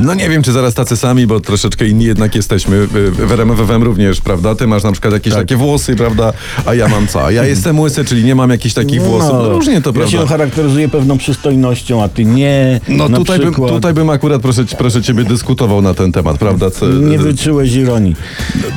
No nie wiem, czy zaraz tacy sami, bo troszeczkę inni jednak jesteśmy. W RMFFM również, prawda? Ty masz na przykład jakieś Tak. takie włosy, prawda? A ja mam co? Ja jestem łysy, czyli nie mam jakichś takich włosów. No, różnie to, ja się prawda? charakteryzuję pewną przystojnością, a ty nie. No tutaj bym, tutaj bym akurat, proszę, proszę ciebie, dyskutował na ten temat, prawda? Nie wyczułeś ironii.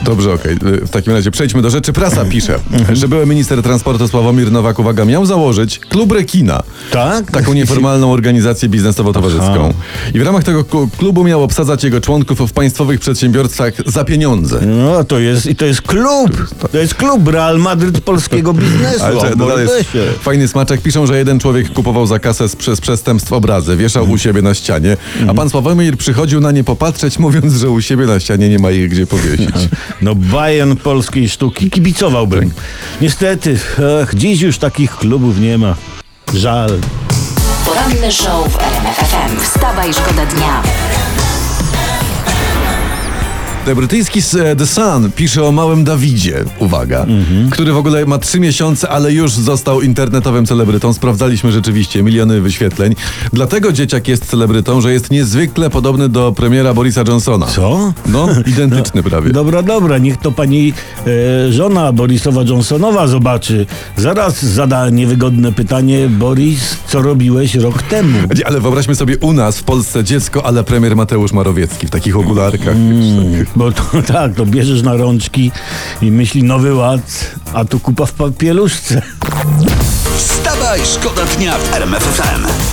Dobrze, okej. W takim razie przejdźmy do rzeczy. Prasa pisze, Mhm. że były minister transportu Sławomir Nowak, uwaga, miał założyć klub rekina. Tak? Taką nieformalną organizację biznesowo-towarzyską. I w ramach tego ku- klubu miał obsadzać jego członków w państwowych przedsiębiorstwach za pieniądze. No to jest, i to jest klub. To jest klub Real Madryt polskiego biznesu. Ale o, czekaj, to jest fajny smaczek. Piszą, że jeden człowiek kupował za kasę z- przez przestępstwo obrazy, wieszał u siebie na ścianie, a pan Sławomir przychodził na nie popatrzeć, mówiąc, że u siebie na ścianie nie ma ich gdzie powiesić. No Bayern polskiej sztuki. Kibicowałbym. Niestety, ach, dziś już takich klubów nie ma. Żal. Poranny show w RMF FM. Wstawaj, szkoda dnia. Brytyjski e, The Sun pisze o małym Dawidzie, uwaga, który w ogóle ma trzy miesiące, ale już został internetowym celebrytą. Sprawdzaliśmy rzeczywiście miliony wyświetleń. Dlatego dzieciak jest celebrytą, że jest niezwykle podobny do premiera Borisa Johnsona. Co? No, identyczny prawie. Dobra, dobra, niech to pani e, żona Borisowa Johnsonowa zobaczy. Zaraz zada niewygodne pytanie, Boris, co robiłeś rok temu? Ale wyobraźmy sobie u nas w Polsce dziecko, ale premier Mateusz Morawiecki w takich okularkach. Bo to tak, to bierzesz na rączki i myśli nowy ład, a tu kupa w papieluszce. Wstawaj, szkoda dnia w RMF FM.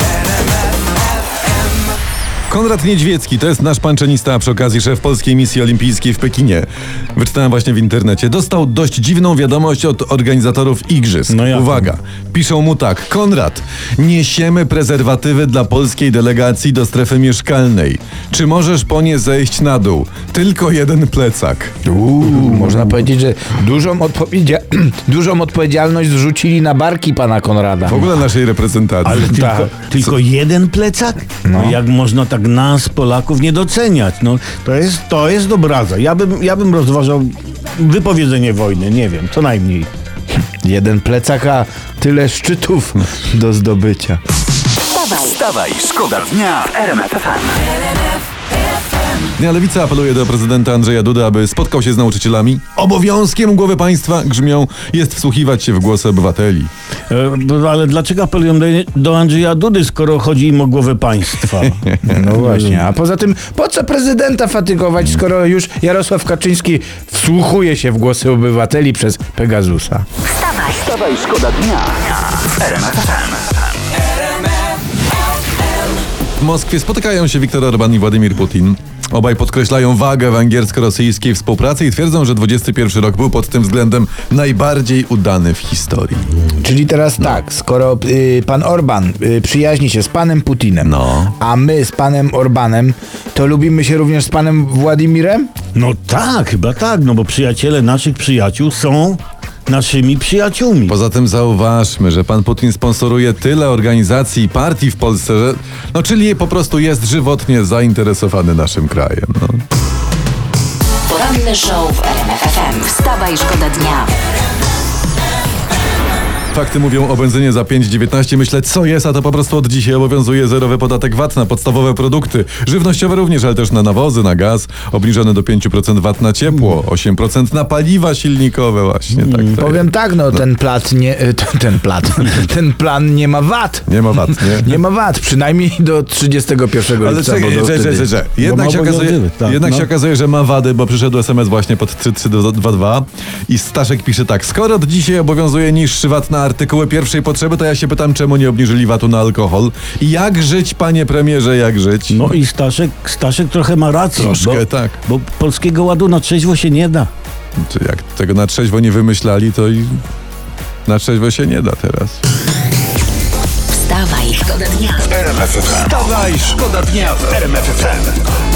Konrad Niedźwiecki to jest nasz panczenista, a przy okazji szef Polskiej Misji Olimpijskiej w Pekinie. Wyczytałem właśnie w internecie. Dostał dość dziwną wiadomość od organizatorów igrzysk. No? Uwaga, piszą mu tak. Konrad, niesiemy prezerwatywy dla polskiej delegacji do strefy mieszkalnej. Czy możesz po nie zejść na dół? Tylko jeden plecak. Uuu, można powiedzieć, że dużą, odpowiedzia- dużą odpowiedzialność zrzucili na barki pana Konrada. W ogóle naszej reprezentacji. Ale tylko, Tak. tylko jeden plecak? No. Jak można tak nas, Polaków, nie doceniać? No, to jest, to jest obraza. Ja bym, ja bym rozważał wypowiedzenie wojny, nie wiem, co najmniej. Jeden plecak, a tyle szczytów do zdobycia. Wstawaj, Wstawaj, szkoda dnia w RMF FM. Dnia Lewica apeluje do prezydenta Andrzeja Dudy, aby spotkał się z nauczycielami. Obowiązkiem głowy państwa, grzmią, jest wsłuchiwać się w głosy obywateli. E, bo- ale dlaczego apelują do, do Andrzeja Dudy, skoro chodzi im o głowę państwa? No właśnie, a poza tym po co prezydenta fatygować, skoro już Jarosław Kaczyński wsłuchuje się w głosy obywateli przez Pegasusa? wstawaj. Wstawaj, szkoda dnia w RMF FM. W Moskwie spotykają się Viktor Orban i Władimir Putin. Obaj podkreślają wagę węgiersko-rosyjskiej współpracy i twierdzą, że 21 rok był pod tym względem najbardziej udany w historii. Czyli teraz tak, skoro y, pan Orban y, przyjaźni się z panem Putinem, No. a my z panem Orbanem, to lubimy się również z panem Władimirem? No tak, chyba tak, no bo przyjaciele naszych przyjaciół są naszymi przyjaciółmi. Poza tym zauważmy, że pan Putin sponsoruje tyle organizacji i partii w Polsce, że no czyli po prostu jest żywotnie zainteresowany naszym krajem. No. Poranny show w RMF FM. Wstawaj, szkoda dnia. Fakty mówią o benzynie za 5,19. Myślę, co jest, a to po prostu od dzisiaj obowiązuje zerowy podatek VAT na podstawowe produkty. Żywnościowe również, ale też na nawozy, na gaz. Obniżony do 5% VAT na ciepło, 8% na paliwa silnikowe właśnie. Tak, tak. Powiem tak, no, ten plat nie, y, ten, ten plat, ten plan nie ma VAT. Nie ma VAT, nie? Nie ma VAT, przynajmniej do 31 Ale lipca. czekaj, bo do czekaj, wtedy- czekaj, czekaj. Jednak, się okazuje, tak, jednak no. się okazuje, że ma wady, bo przyszedł SMS właśnie pod 3322 i Staszek pisze tak. Skoro od dzisiaj obowiązuje niższy VAT na artykuły pierwszej potrzeby, to ja się pytam, czemu nie obniżyli VAT-u na alkohol? I jak żyć, panie premierze, jak żyć? No i Staszek, Staszek trochę ma rację. Troszkę bo, tak. Bo polskiego ładu na trzeźwo się nie da. Czy jak tego na trzeźwo nie wymyślali, to i na trzeźwo się nie da teraz. Wstawaj, szkoda dnia. RMF FM. Wstawaj, szkoda dnia w RMF FM.